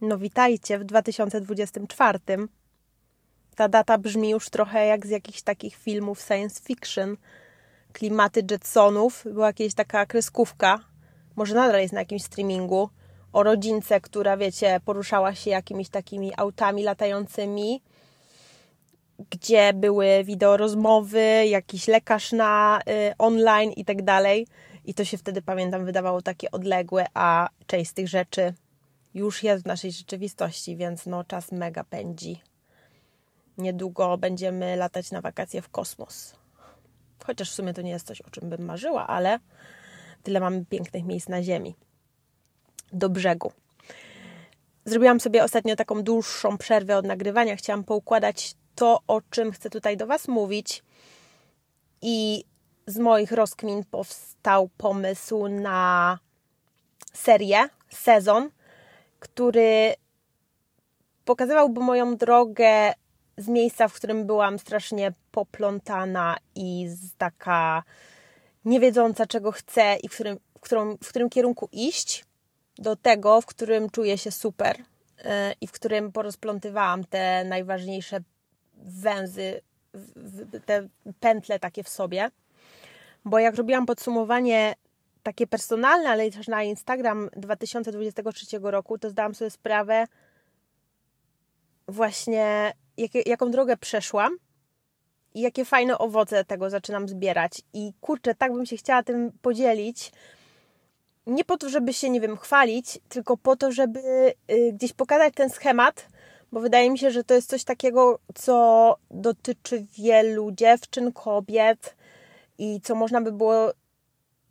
No witajcie w 2024. Ta data brzmi już trochę jak z jakichś takich filmów science fiction. Klimaty Jetsonów. Była jakaś taka kreskówka, może nadal jest na jakimś streamingu, o rodzince, która, wiecie, poruszała się jakimiś takimi autami latającymi, gdzie były wideo rozmowy, jakiś lekarz na y, online i tak dalej. I to się wtedy, pamiętam, wydawało takie odległe, a część z tych rzeczy już jest w naszej rzeczywistości, więc no czas mega pędzi. Niedługo będziemy latać na wakacje w kosmos. Chociaż w sumie to nie jest coś, o czym bym marzyła, ale tyle mamy pięknych miejsc na Ziemi. Do brzegu. Zrobiłam sobie ostatnio taką dłuższą przerwę od nagrywania. Chciałam poukładać to, o czym chcę tutaj do Was mówić. I z moich rozkmin powstał pomysł na serię, sezon, który pokazywałby moją drogę z miejsca, w którym byłam strasznie poplątana i taka niewiedząca, czego chcę i w którym, w, którym, w którym kierunku iść, do tego, w którym czuję się super yy, i w którym porozplątywałam te najważniejsze węzy, te pętle takie w sobie. Bo jak robiłam podsumowanie takie personalne, ale też na Instagram 2023 roku, to zdałam sobie sprawę właśnie, jak, jaką drogę przeszłam i jakie fajne owoce tego zaczynam zbierać. I kurczę, tak bym się chciała tym podzielić. Nie po to, żeby się, nie wiem, chwalić, tylko po to, żeby y, gdzieś pokazać ten schemat, bo wydaje mi się, że to jest coś takiego, co dotyczy wielu dziewczyn, kobiet i co można by było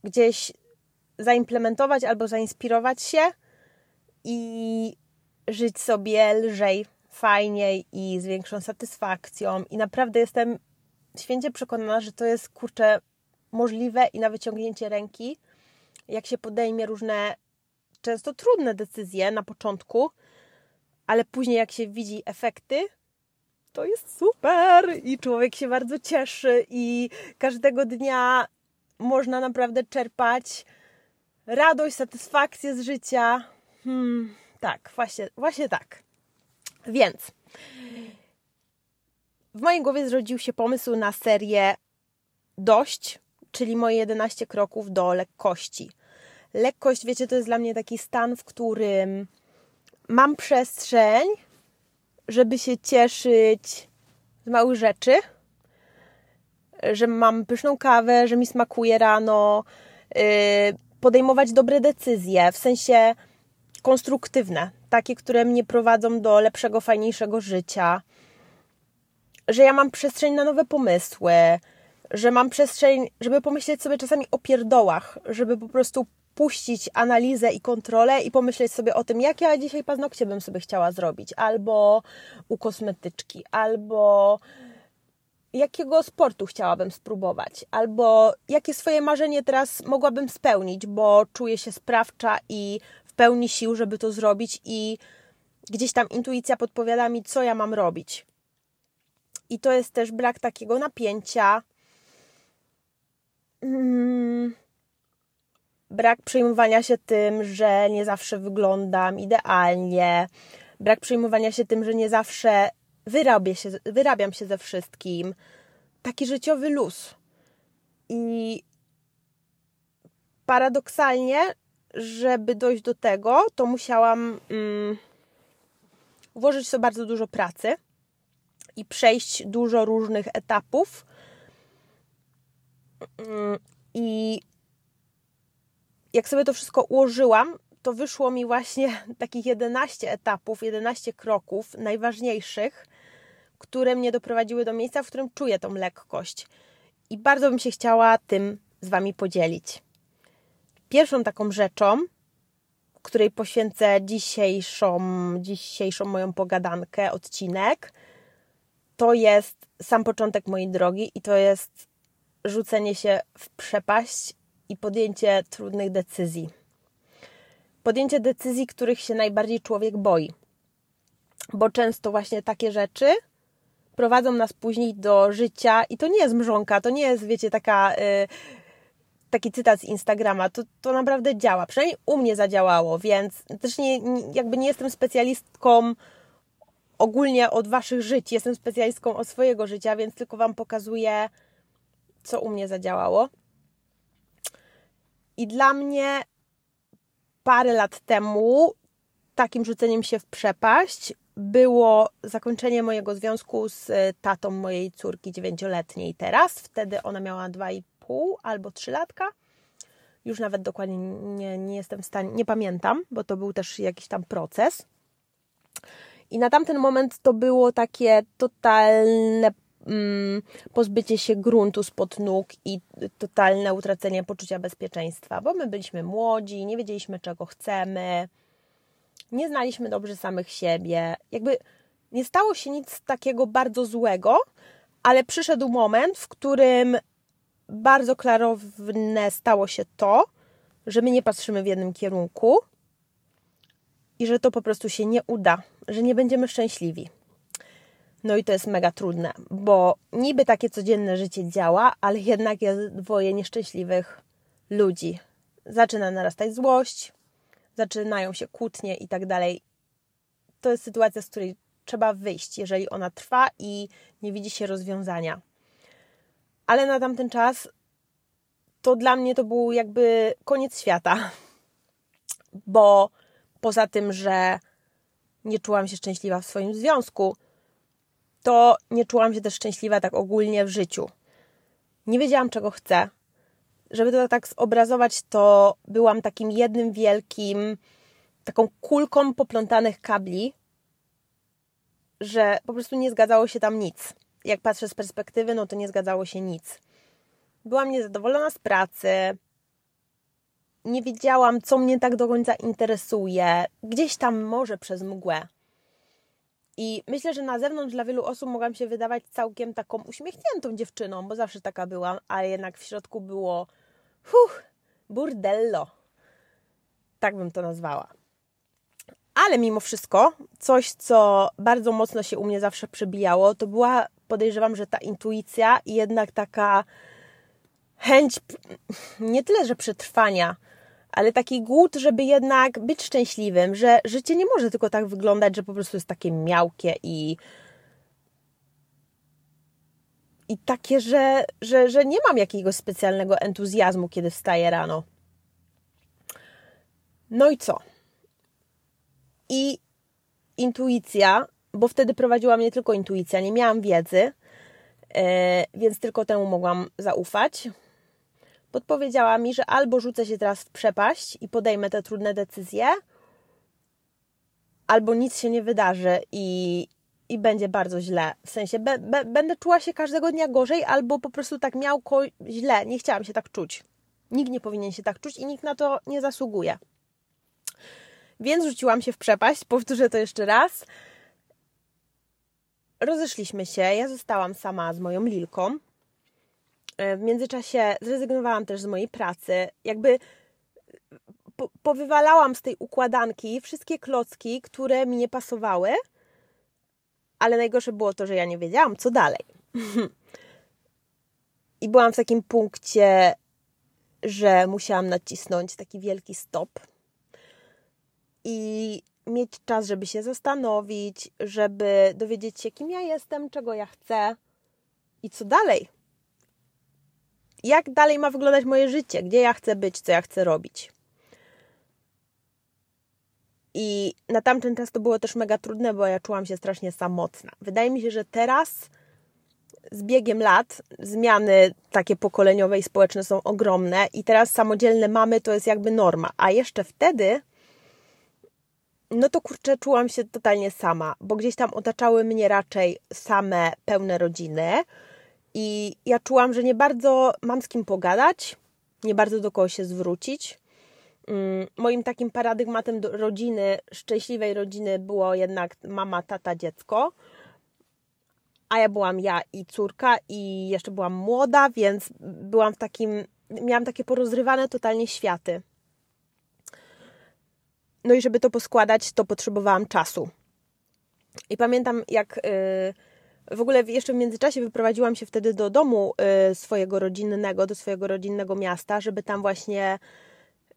gdzieś zaimplementować albo zainspirować się i żyć sobie lżej, fajniej i z większą satysfakcją. I naprawdę jestem święcie przekonana, że to jest kurczę możliwe i na wyciągnięcie ręki, jak się podejmie różne często trudne decyzje na początku, ale później jak się widzi efekty, to jest super i człowiek się bardzo cieszy i każdego dnia można naprawdę czerpać radość, satysfakcję z życia. Hmm, tak, właśnie, właśnie tak. Więc w mojej głowie zrodził się pomysł na serię Dość, czyli moje 11 kroków do lekkości. Lekkość, wiecie, to jest dla mnie taki stan, w którym mam przestrzeń, żeby się cieszyć z małych rzeczy, że mam pyszną kawę, że mi smakuje rano, yy, podejmować dobre decyzje, w sensie konstruktywne, takie, które mnie prowadzą do lepszego, fajniejszego życia, że ja mam przestrzeń na nowe pomysły, że mam przestrzeń, żeby pomyśleć sobie czasami o pierdołach, żeby po prostu puścić analizę i kontrolę i pomyśleć sobie o tym, jak ja dzisiaj paznokcie bym sobie chciała zrobić, albo u kosmetyczki, albo jakiego sportu chciałabym spróbować, albo jakie swoje marzenie teraz mogłabym spełnić, bo czuję się sprawcza i w pełni sił, żeby to zrobić, i gdzieś tam intuicja podpowiada mi, co ja mam robić. I to jest też brak takiego napięcia. Hmm. Brak przejmowania się tym, że nie zawsze wyglądam idealnie. Brak przejmowania się tym, że nie zawsze wyrabię się, wyrabiam się ze wszystkim. Taki życiowy luz. I paradoksalnie, żeby dojść do tego, to musiałam mm, włożyć sobie bardzo dużo pracy i przejść dużo różnych etapów. Mm, I jak sobie to wszystko ułożyłam, to wyszło mi właśnie takich 11 etapów, 11 kroków najważniejszych, które mnie doprowadziły do miejsca, w którym czuję tą lekkość. I bardzo bym się chciała tym z Wami podzielić. Pierwszą taką rzeczą, której poświęcę dzisiejszą, dzisiejszą moją pogadankę, odcinek, to jest sam początek mojej drogi i to jest rzucenie się w przepaść i podjęcie trudnych decyzji. Podjęcie decyzji, których się najbardziej człowiek boi. Bo często właśnie takie rzeczy prowadzą nas później do życia i to nie jest mrzonka, to nie jest, wiecie, taka y, taki cytat z Instagrama, to, to naprawdę działa. Przynajmniej u mnie zadziałało, więc też nie, jakby nie jestem specjalistką ogólnie od waszych żyć. Jestem specjalistką od swojego życia, więc tylko wam pokazuję, co u mnie zadziałało. I dla mnie parę lat temu takim rzuceniem się w przepaść było zakończenie mojego związku z tatą mojej córki dziewięcioletniej teraz. Wtedy ona miała 2,5 albo 3 latka. Już nawet dokładnie nie, nie jestem w stanie, nie pamiętam, bo to był też jakiś tam proces. I na tamten moment to było takie totalne mm, pozbycie się gruntu spod nóg i totalne utracenie poczucia bezpieczeństwa, bo my byliśmy młodzi, nie wiedzieliśmy czego chcemy, nie znaliśmy dobrze samych siebie. Jakby nie stało się nic takiego bardzo złego, ale przyszedł moment, w którym bardzo klarowne stało się to, że my nie patrzymy w jednym kierunku i że to po prostu się nie uda, że nie będziemy szczęśliwi. No i to jest mega trudne, bo niby takie codzienne życie działa, ale jednak jest dwoje nieszczęśliwych ludzi. Zaczyna narastać złość, zaczynają się kłótnie i tak dalej. To jest sytuacja, z której trzeba wyjść, jeżeli ona trwa i nie widzi się rozwiązania. Ale na tamten czas to dla mnie to był jakby koniec świata, bo poza tym, że nie czułam się szczęśliwa w swoim związku, to nie czułam się też szczęśliwa tak ogólnie w życiu. Nie wiedziałam, czego chcę. Żeby to tak zobrazować, to byłam takim jednym wielkim, taką kulką poplątanych kabli, że po prostu nie zgadzało się tam nic. Jak patrzę z perspektywy, no to nie zgadzało się nic. Byłam niezadowolona z pracy, nie wiedziałam, co mnie tak do końca interesuje, gdzieś tam może przez mgłę. I myślę, że na zewnątrz dla wielu osób mogłam się wydawać całkiem taką uśmiechniętą dziewczyną, bo zawsze taka byłam, ale jednak w środku było huh, burdello. Tak bym to nazwała. Ale mimo wszystko, coś, co bardzo mocno się u mnie zawsze przebijało, to była, podejrzewam, że ta intuicja i jednak taka chęć nie tyle, że przetrwania, ale taki głód, żeby jednak być szczęśliwym, że życie nie może tylko tak wyglądać, że po prostu jest takie miałkie i i takie, że, że, że nie mam jakiegoś specjalnego entuzjazmu, kiedy wstaję rano. No i co? I intuicja, bo wtedy prowadziła mnie tylko intuicja, nie miałam wiedzy, yy, więc tylko temu mogłam zaufać podpowiedziała mi, że albo rzucę się teraz w przepaść i podejmę te trudne decyzje, albo nic się nie wydarzy i, i będzie bardzo źle. W sensie be, be, będę czuła się każdego dnia gorzej, albo po prostu tak miałko źle. Nie chciałam się tak czuć. Nikt nie powinien się tak czuć i nikt na to nie zasługuje. Więc rzuciłam się w przepaść, powtórzę to jeszcze raz. Rozeszliśmy się, ja zostałam sama z moją Lilką. E, w międzyczasie zrezygnowałam też z mojej pracy. Jakby po, powywalałam z tej układanki wszystkie klocki, które mi nie pasowały, ale najgorsze było to, że ja nie wiedziałam, co dalej. I byłam w takim punkcie, że musiałam nacisnąć taki wielki stop i mieć czas, żeby się zastanowić, żeby dowiedzieć się, kim ja jestem, czego ja chcę i co dalej jak dalej ma wyglądać moje życie, gdzie ja chcę być, co ja chcę robić. I na tamten czas to było też mega trudne, bo ja czułam się strasznie samotna. Wydaje mi się, że teraz z biegiem lat zmiany takie pokoleniowe i społeczne są ogromne i teraz samodzielne mamy to jest jakby norma, a jeszcze wtedy no to kurczę, czułam się totalnie sama, bo gdzieś tam otaczały mnie raczej same pełne rodziny, i ja czułam, że nie bardzo mam z kim pogadać, nie bardzo do kogo się zwrócić. Mm, moim takim paradygmatem rodziny, szczęśliwej rodziny było jednak mama, tata, dziecko. A ja byłam ja i córka i jeszcze byłam młoda, więc byłam w takim, miałam takie porozrywane totalnie światy. No i żeby to poskładać, to potrzebowałam czasu. I pamiętam, jak yy, W ogóle jeszcze w międzyczasie wyprowadziłam się wtedy do domu y, swojego rodzinnego, do swojego rodzinnego miasta, żeby tam właśnie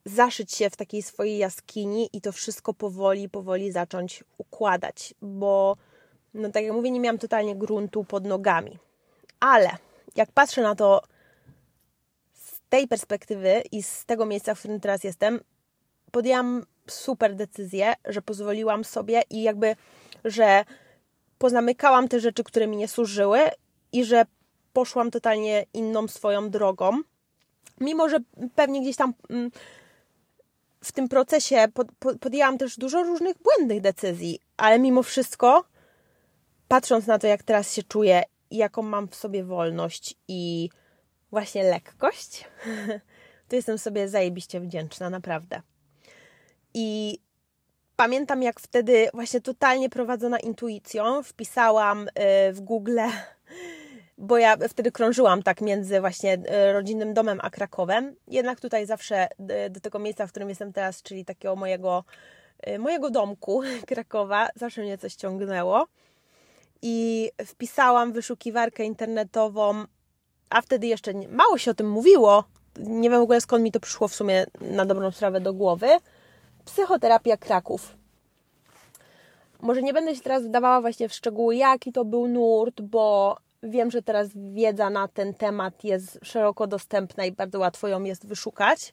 zaszyć się w takiej swojej jaskini i to wszystko powoli, powoli zacząć układać, bo no tak jak mówię, nie miałam totalnie gruntu pod nogami. Ale jak patrzę na to z tej perspektywy i z tego miejsca, w którym teraz jestem, podjęłam super decyzję, że pozwoliłam sobie i jakby, że pozamykałam te rzeczy, które mi nie służyły i że poszłam totalnie inną swoją drogą. Mimo, że pewnie gdzieś tam mm, w tym procesie pod, pod, podjęłam też dużo różnych błędnych decyzji, ale mimo wszystko, patrząc na to, jak teraz się czuję jaką mam w sobie wolność i właśnie lekkość, to jestem sobie zajebiście wdzięczna, naprawdę. I pamiętam, jak wtedy właśnie totalnie prowadzona intuicją wpisałam y, w Google, bo ja wtedy krążyłam tak między właśnie y, rodzinnym domem a Krakowem. Jednak tutaj zawsze y, do tego miejsca, w którym jestem teraz, czyli takiego mojego, mojego domku Krakowa, zawsze mnie coś ciągnęło. I wpisałam wyszukiwarkę internetową, a wtedy jeszcze mało się o tym mówiło. Nie wiem w ogóle skąd mi to przyszło w sumie na dobrą sprawę do głowy Psychoterapia Kraków. Może nie będę się teraz wdawała właśnie w szczegóły, jaki to był nurt, bo wiem, że teraz wiedza na ten temat jest szeroko dostępna i bardzo łatwo ją jest wyszukać.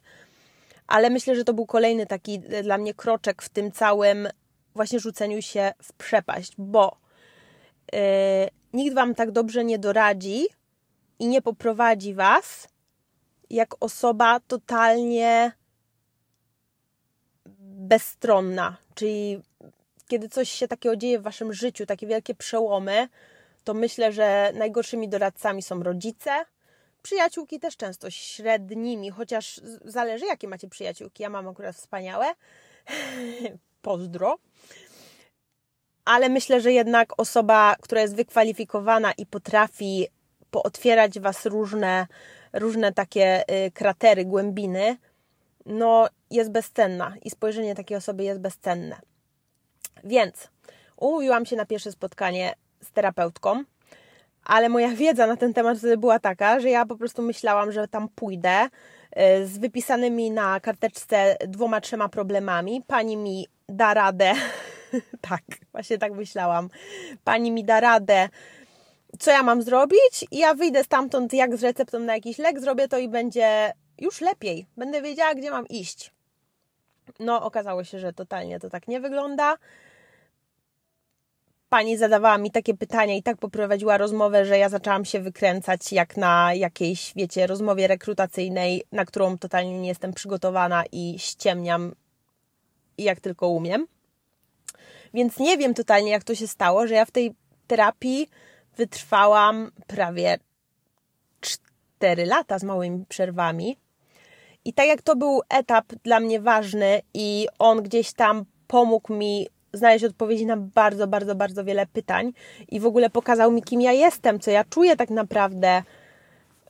Ale myślę, że to był kolejny taki dla mnie kroczek w tym całym właśnie rzuceniu się w przepaść, bo yy, nikt Wam tak dobrze nie doradzi i nie poprowadzi Was, jak osoba totalnie bezstronna, czyli kiedy coś się takiego dzieje w waszym życiu, takie wielkie przełomy, to myślę, że najgorszymi doradcami są rodzice. Przyjaciółki też często średnimi, chociaż zależy, jakie macie przyjaciółki. Ja mam akurat wspaniałe. Pozdro. Ale myślę, że jednak osoba, która jest wykwalifikowana i potrafi pootwierać was różne, różne takie y, kratery, głębiny, no jest bezcenna i spojrzenie takiej osoby jest bezcenne. Więc umówiłam się na pierwsze spotkanie z terapeutką, ale moja wiedza na ten temat wtedy była taka, że ja po prostu myślałam, że tam pójdę y, z wypisanymi na karteczce dwoma, trzema problemami. Pani mi da radę. tak, właśnie tak myślałam. Pani mi da radę, co ja mam zrobić, i ja wyjdę stamtąd jak z receptą na jakiś lek, zrobię to i będzie już lepiej. Będę wiedziała, gdzie mam iść. No, okazało się, że totalnie to tak nie wygląda. Pani zadawała mi takie pytania i tak poprowadziła rozmowę, że ja zaczęłam się wykręcać jak na jakiejś, wiecie, rozmowie rekrutacyjnej, na którą totalnie nie jestem przygotowana i ściemniam jak tylko umiem. Więc nie wiem totalnie, jak to się stało, że ja w tej terapii wytrwałam prawie 4 lata z małymi przerwami. I tak jak to był etap dla mnie ważny i on gdzieś tam pomógł mi znaleźć odpowiedzi na bardzo, bardzo, bardzo wiele pytań i w ogóle pokazał mi, kim ja jestem, co ja czuję tak naprawdę,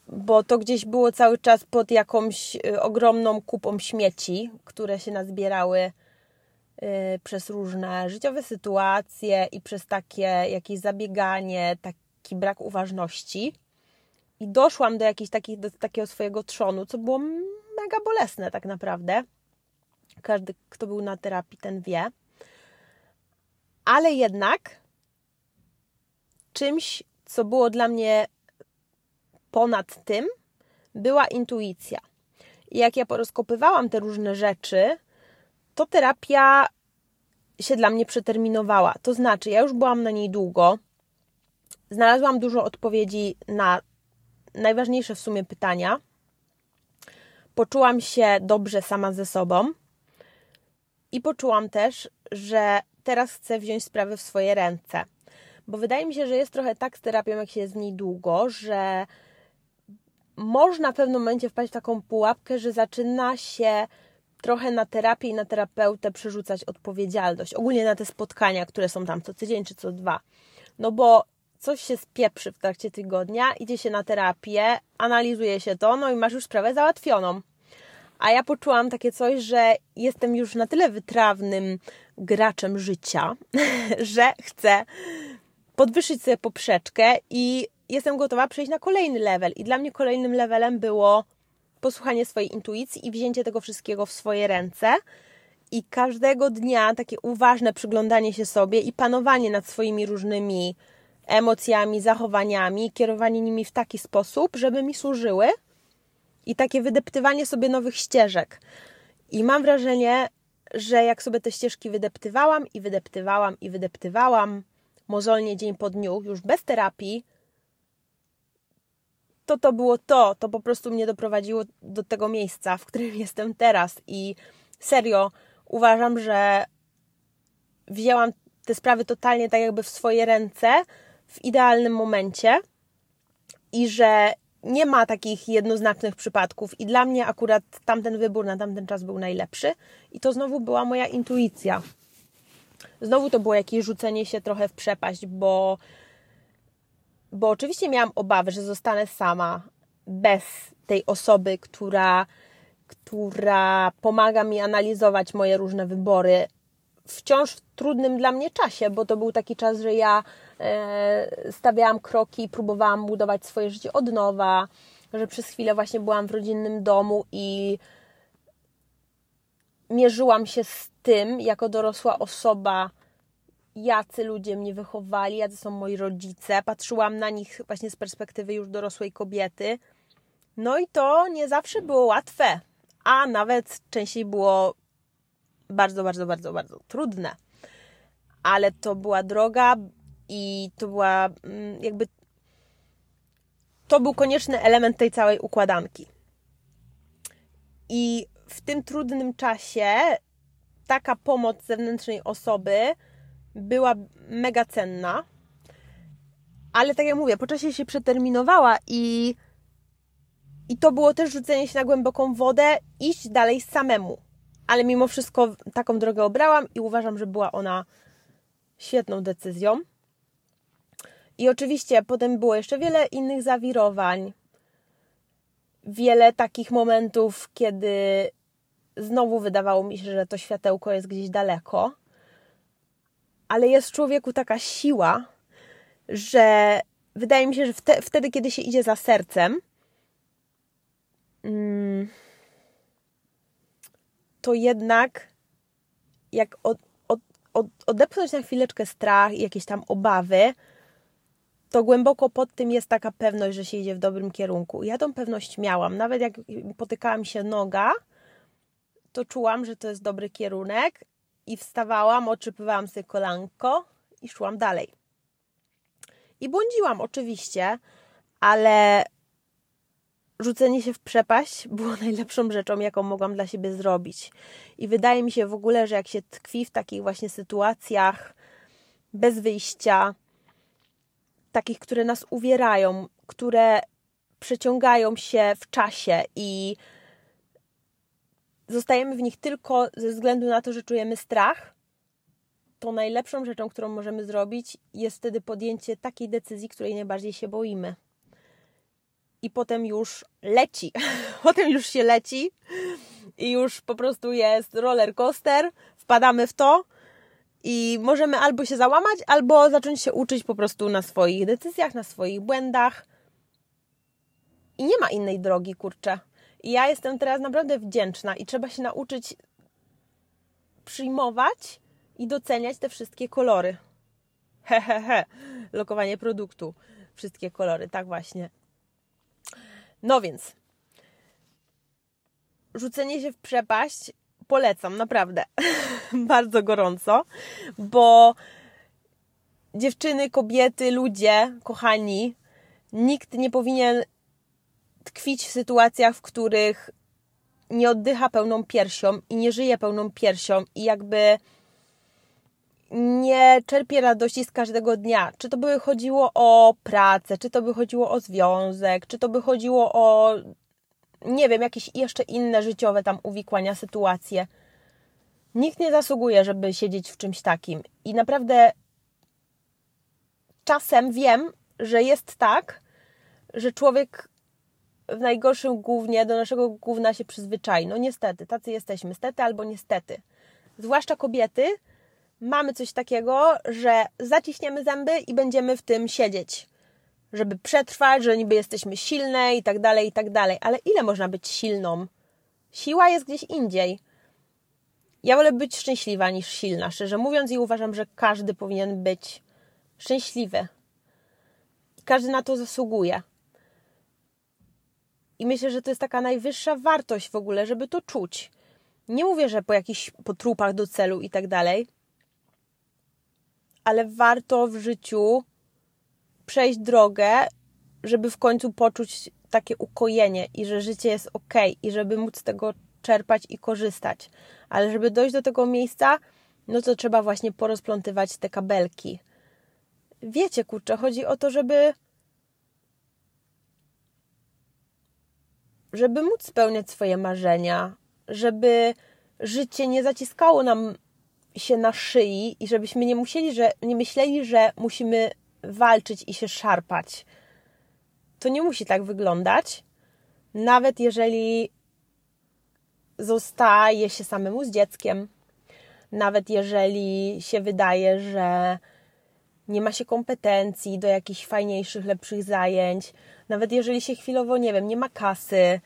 bo to gdzieś było cały czas pod jakąś y, ogromną kupą śmieci, które się nazbierały y, przez różne życiowe sytuacje i przez takie jakieś zabieganie, taki brak uważności. I doszłam do, jakiejś takich, do takiego swojego trzonu, co było mega bolesne tak naprawdę. Każdy, kto był na terapii, ten wie. Ale jednak czymś, co było dla mnie ponad tym, była intuicja. I jak ja porozkopywałam te różne rzeczy, to terapia się dla mnie przeterminowała. To znaczy, ja już byłam na niej długo, znalazłam dużo odpowiedzi na najważniejsze w sumie pytania, poczułam się dobrze sama ze sobą i poczułam też, że teraz chcę wziąć sprawy w swoje ręce. Bo wydaje mi się, że jest trochę tak z terapią, jak się w niej długo, że można w pewnym momencie wpaść w taką pułapkę, że zaczyna się trochę na terapię i na terapeutę przerzucać odpowiedzialność. Ogólnie na te spotkania, które są tam co tydzień czy co dwa. No bo coś się spieprzy w trakcie tygodnia, idzie się na terapię, analizuje się to, no i masz już sprawę załatwioną. A ja poczułam takie coś, że jestem już na tyle wytrawnym graczem życia, że chcę podwyższyć sobie poprzeczkę i jestem gotowa przejść na kolejny level. I dla mnie kolejnym levelem było posłuchanie swojej intuicji i wzięcie tego wszystkiego w swoje ręce. I każdego dnia takie uważne przyglądanie się sobie i panowanie nad swoimi różnymi emocjami, zachowaniami, kierowanie nimi w taki sposób, żeby mi służyły i takie wydeptywanie sobie nowych ścieżek. I mam wrażenie, że jak sobie te ścieżki wydeptywałam i wydeptywałam i wydeptywałam mozolnie dzień po dniu, już bez terapii, to to było to, to po prostu mnie doprowadziło do tego miejsca, w którym jestem teraz i serio uważam, że wzięłam te sprawy totalnie tak jakby w swoje ręce w idealnym momencie i że nie ma takich jednoznacznych przypadków i dla mnie akurat tamten wybór na tamten czas był najlepszy i to znowu była moja intuicja. Znowu to było jakieś rzucenie się trochę w przepaść, bo bo oczywiście miałam obawy, że zostanę sama bez tej osoby, która która pomaga mi analizować moje różne wybory wciąż w trudnym dla mnie czasie, bo to był taki czas, że ja stawiałam kroki próbowałam budować swoje życie od nowa, że przez chwilę właśnie byłam w rodzinnym domu i mierzyłam się z tym, jako dorosła osoba, jacy ludzie mnie wychowali, jacy są moi rodzice. Patrzyłam na nich właśnie z perspektywy już dorosłej kobiety. No i to nie zawsze było łatwe, a nawet częściej było bardzo, bardzo, bardzo, bardzo trudne. Ale to była droga i to była mm, jakby. To był konieczny element tej całej układanki. I w tym trudnym czasie taka pomoc zewnętrznej osoby była mega cenna. Ale tak jak mówię, po czasie się przeterminowała i, i to było też rzucenie się na głęboką wodę, iść dalej samemu ale mimo wszystko taką drogę obrałam i uważam, że była ona świetną decyzją. I oczywiście potem było jeszcze wiele innych zawirowań, wiele takich momentów, kiedy znowu wydawało mi się, że to światełko jest gdzieś daleko, ale jest w człowieku taka siła, że wydaje mi się, że wtedy, kiedy się idzie za sercem, mm, to jednak jak od, od, od, odepchnąć na chwileczkę strach i jakieś tam obawy, to głęboko pod tym jest taka pewność, że się idzie w dobrym kierunku. Ja tą pewność miałam. Nawet jak potykała mi się noga, to czułam, że to jest dobry kierunek i wstawałam, oczypywałam sobie kolanko i szłam dalej. I błądziłam oczywiście, ale rzucenie się w przepaść było najlepszą rzeczą, jaką mogłam dla siebie zrobić. I wydaje mi się w ogóle, że jak się tkwi w takich właśnie sytuacjach bez wyjścia, takich, które nas uwierają, które przeciągają się w czasie i zostajemy w nich tylko ze względu na to, że czujemy strach, to najlepszą rzeczą, którą możemy zrobić, jest wtedy podjęcie takiej decyzji, której najbardziej się boimy i potem już leci. potem już się leci i już po prostu jest roller coaster, wpadamy w to i możemy albo się załamać, albo zacząć się uczyć po prostu na swoich decyzjach, na swoich błędach. I nie ma innej drogi, kurczę. I ja jestem teraz naprawdę wdzięczna i trzeba się nauczyć przyjmować i doceniać te wszystkie kolory. Hehehe, he, he. lokowanie produktu. Wszystkie kolory, tak właśnie. No więc, rzucenie się w przepaść polecam, naprawdę. Bardzo gorąco, bo dziewczyny, kobiety, ludzie, kochani, nikt nie powinien tkwić w sytuacjach, w których nie oddycha pełną piersią i nie żyje pełną piersią i jakby nie czerpie radości z każdego dnia. Czy to by chodziło o pracę, czy to by chodziło o związek, czy to by chodziło o nie wiem, jakieś jeszcze inne życiowe tam uwikłania, sytuacje. Nikt nie zasługuje, żeby siedzieć w czymś takim. I naprawdę czasem wiem, że jest tak, że człowiek w najgorszym głównie do naszego główna się przyzwyczai. No niestety, tacy jesteśmy, stety albo niestety. Zwłaszcza kobiety, mamy coś takiego, że zaciśniemy zęby i będziemy w tym siedzieć. Żeby przetrwać, że niby jesteśmy silne i tak dalej, i tak dalej. Ale ile można być silną? Siła jest gdzieś indziej. Ja wolę być szczęśliwa niż silna, szczerze mówiąc, i uważam, że każdy powinien być szczęśliwy. Każdy na to zasługuje. I myślę, że to jest taka najwyższa wartość w ogóle, żeby to czuć. Nie mówię, że po jakichś potrupach do celu i tak dalej, ale warto w życiu przejść drogę, żeby w końcu poczuć takie ukojenie i że życie jest ok, i żeby móc z tego czerpać i korzystać. Ale żeby dojść do tego miejsca, no to trzeba właśnie porozplątywać te kabelki. Wiecie, kurczę, chodzi o to, żeby żeby móc spełniać swoje marzenia, żeby życie nie zaciskało nam się na szyi i żebyśmy nie musieli, że nie myśleli, że musimy walczyć i się szarpać. To nie musi tak wyglądać. Nawet jeżeli zostaje się samemu z dzieckiem, nawet jeżeli się wydaje, że nie ma się kompetencji do jakichś fajniejszych, lepszych zajęć, nawet jeżeli się chwilowo, nie wiem, nie ma kasy,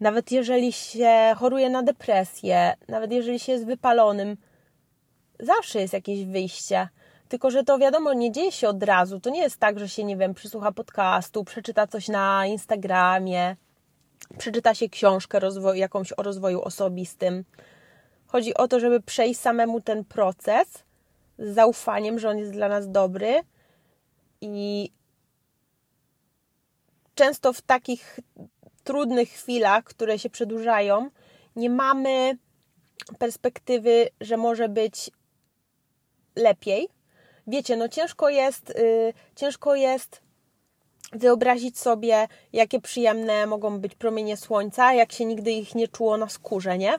nawet jeżeli się choruje na depresję, nawet jeżeli się jest wypalonym, zawsze jest jakieś wyjście. Tylko, że to wiadomo, nie dzieje się od razu. To nie jest tak, że się, nie wiem, przysłucha podcastu, przeczyta coś na Instagramie, przeczyta się książkę rozwoju, jakąś o rozwoju osobistym. Chodzi o to, żeby przejść samemu ten proces z zaufaniem, że on jest dla nas dobry i często w takich trudnych chwilach, które się przedłużają, nie mamy perspektywy, że może być lepiej. Wiecie, no ciężko jest, yy, ciężko jest wyobrazić sobie, jakie przyjemne mogą być promienie słońca, jak się nigdy ich nie czuło na skórze, nie?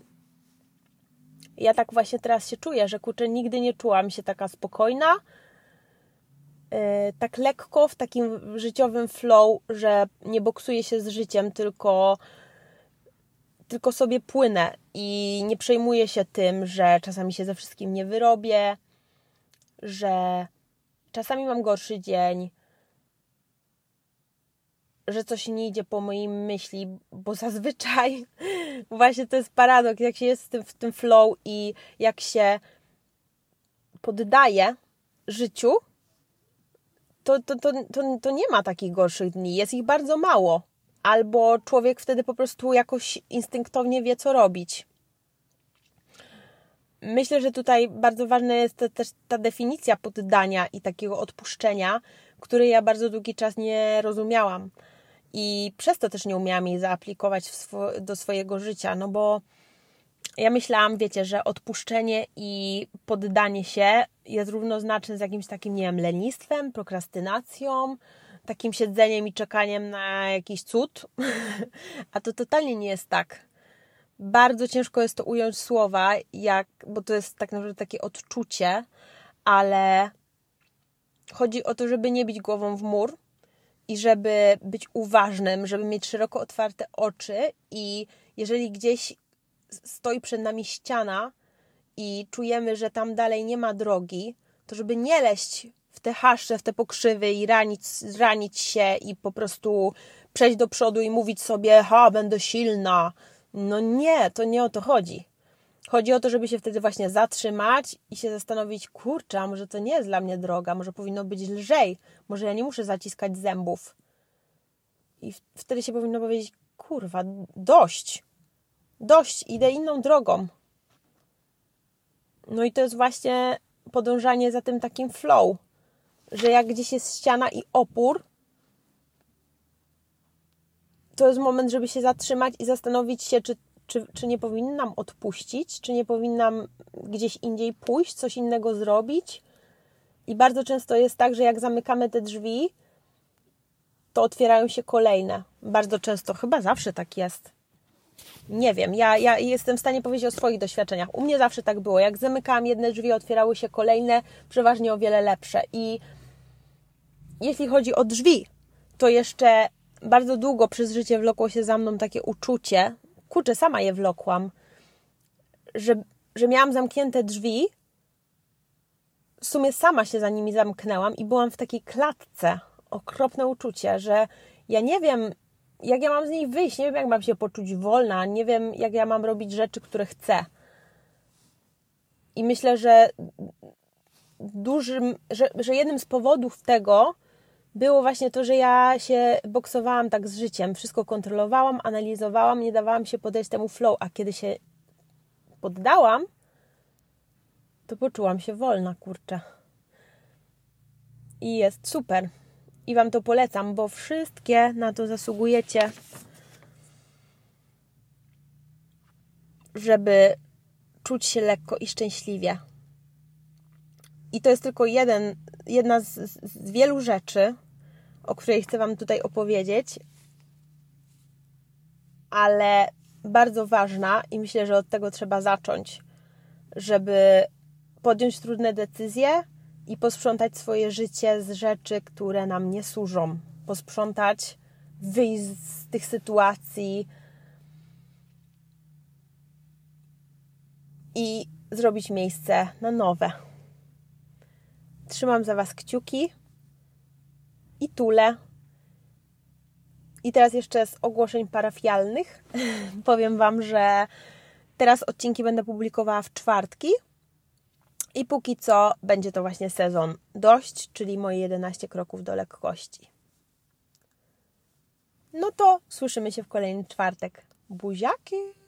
Ja tak właśnie teraz się czuję, że kurczę, nigdy nie czułam się taka spokojna, yy, tak lekko w takim życiowym flow, że nie boksuję się z życiem, tylko tylko sobie płynę i nie przejmuję się tym, że czasami się ze wszystkim nie wyrobię, że czasami mam gorszy dzień, że coś nie idzie po mojej myśli, bo zazwyczaj właśnie to jest paradoks, jak się jest w tym, w tym flow i jak się poddaje życiu, to, to, to, to, to nie ma takich gorszych dni, jest ich bardzo mało. Albo człowiek wtedy po prostu jakoś instynktownie wie, co robić. Myślę, że tutaj bardzo ważna jest też ta definicja poddania i takiego odpuszczenia, której ja bardzo długi czas nie rozumiałam. I przez to też nie umiałam jej zaaplikować swo do swojego życia, no bo ja myślałam, wiecie, że odpuszczenie i poddanie się jest równoznaczne z jakimś takim, nie wiem, lenistwem, prokrastynacją, takim siedzeniem i czekaniem na jakiś cud. A to totalnie nie jest tak. Bardzo ciężko jest to ująć słowa, jak, bo to jest tak naprawdę takie odczucie, ale chodzi o to, żeby nie bić głową w mur i żeby być uważnym, żeby mieć szeroko otwarte oczy i jeżeli gdzieś stoi przed nami ściana i czujemy, że tam dalej nie ma drogi, to żeby nie leść w te haszcze, w te pokrzywy i ranić, ranić się i po prostu przejść do przodu i mówić sobie, ha, będę silna. No nie, to nie o to chodzi. Chodzi o to, żeby się wtedy właśnie zatrzymać i się zastanowić, kurczę, może to nie jest dla mnie droga, może powinno być lżej, może ja nie muszę zaciskać zębów. I wtedy się powinno powiedzieć, kurwa, dość, dość, idę inną drogą. No i to jest właśnie podążanie za tym takim flow, że jak gdzieś jest ściana i opór, to jest moment, żeby się zatrzymać i zastanowić się, czy, czy, czy nie powinnam odpuścić, czy nie powinnam gdzieś indziej pójść, coś innego zrobić. I bardzo często jest tak, że jak zamykamy te drzwi, to otwierają się kolejne. Bardzo często, chyba zawsze tak jest. Nie wiem, ja, ja jestem w stanie powiedzieć o swoich doświadczeniach. U mnie zawsze tak było. Jak zamykałam jedne drzwi, otwierały się kolejne, przeważnie o wiele lepsze. I jeśli chodzi o drzwi, to jeszcze bardzo długo przez życie wlokło się za mną takie uczucie, kurczę, sama je wlokłam, że, że miałam zamknięte drzwi w sumie sama się za nimi zamknęłam i byłam w takiej klatce. Okropne uczucie, że ja nie wiem, jak ja mam z niej wyjść, nie wiem, jak mam się poczuć wolna, nie wiem, jak ja mam robić rzeczy, które chcę. I myślę, że dużym, że, że jednym z powodów tego było właśnie to, że ja się boksowałam tak z życiem. Wszystko kontrolowałam, analizowałam, nie dawałam się podejść temu flow, a kiedy się poddałam, to poczułam się wolna, kurczę. I jest super. I Wam to polecam, bo wszystkie na to zasługujecie, żeby czuć się lekko i szczęśliwie. I to jest tylko jeden, jedna z, z wielu rzeczy, o której chcę Wam tutaj opowiedzieć, ale bardzo ważna i myślę, że od tego trzeba zacząć, żeby podjąć trudne decyzje i posprzątać swoje życie z rzeczy, które nam nie służą. Posprzątać, wyjść z tych sytuacji i zrobić miejsce na nowe. Trzymam za Was kciuki i tule. I teraz jeszcze z ogłoszeń parafialnych powiem Wam, że teraz odcinki będę publikowała w czwartki. I póki co będzie to właśnie sezon dość, czyli moje 11 kroków do lekkości. No to słyszymy się w kolejny czwartek. Buziaki!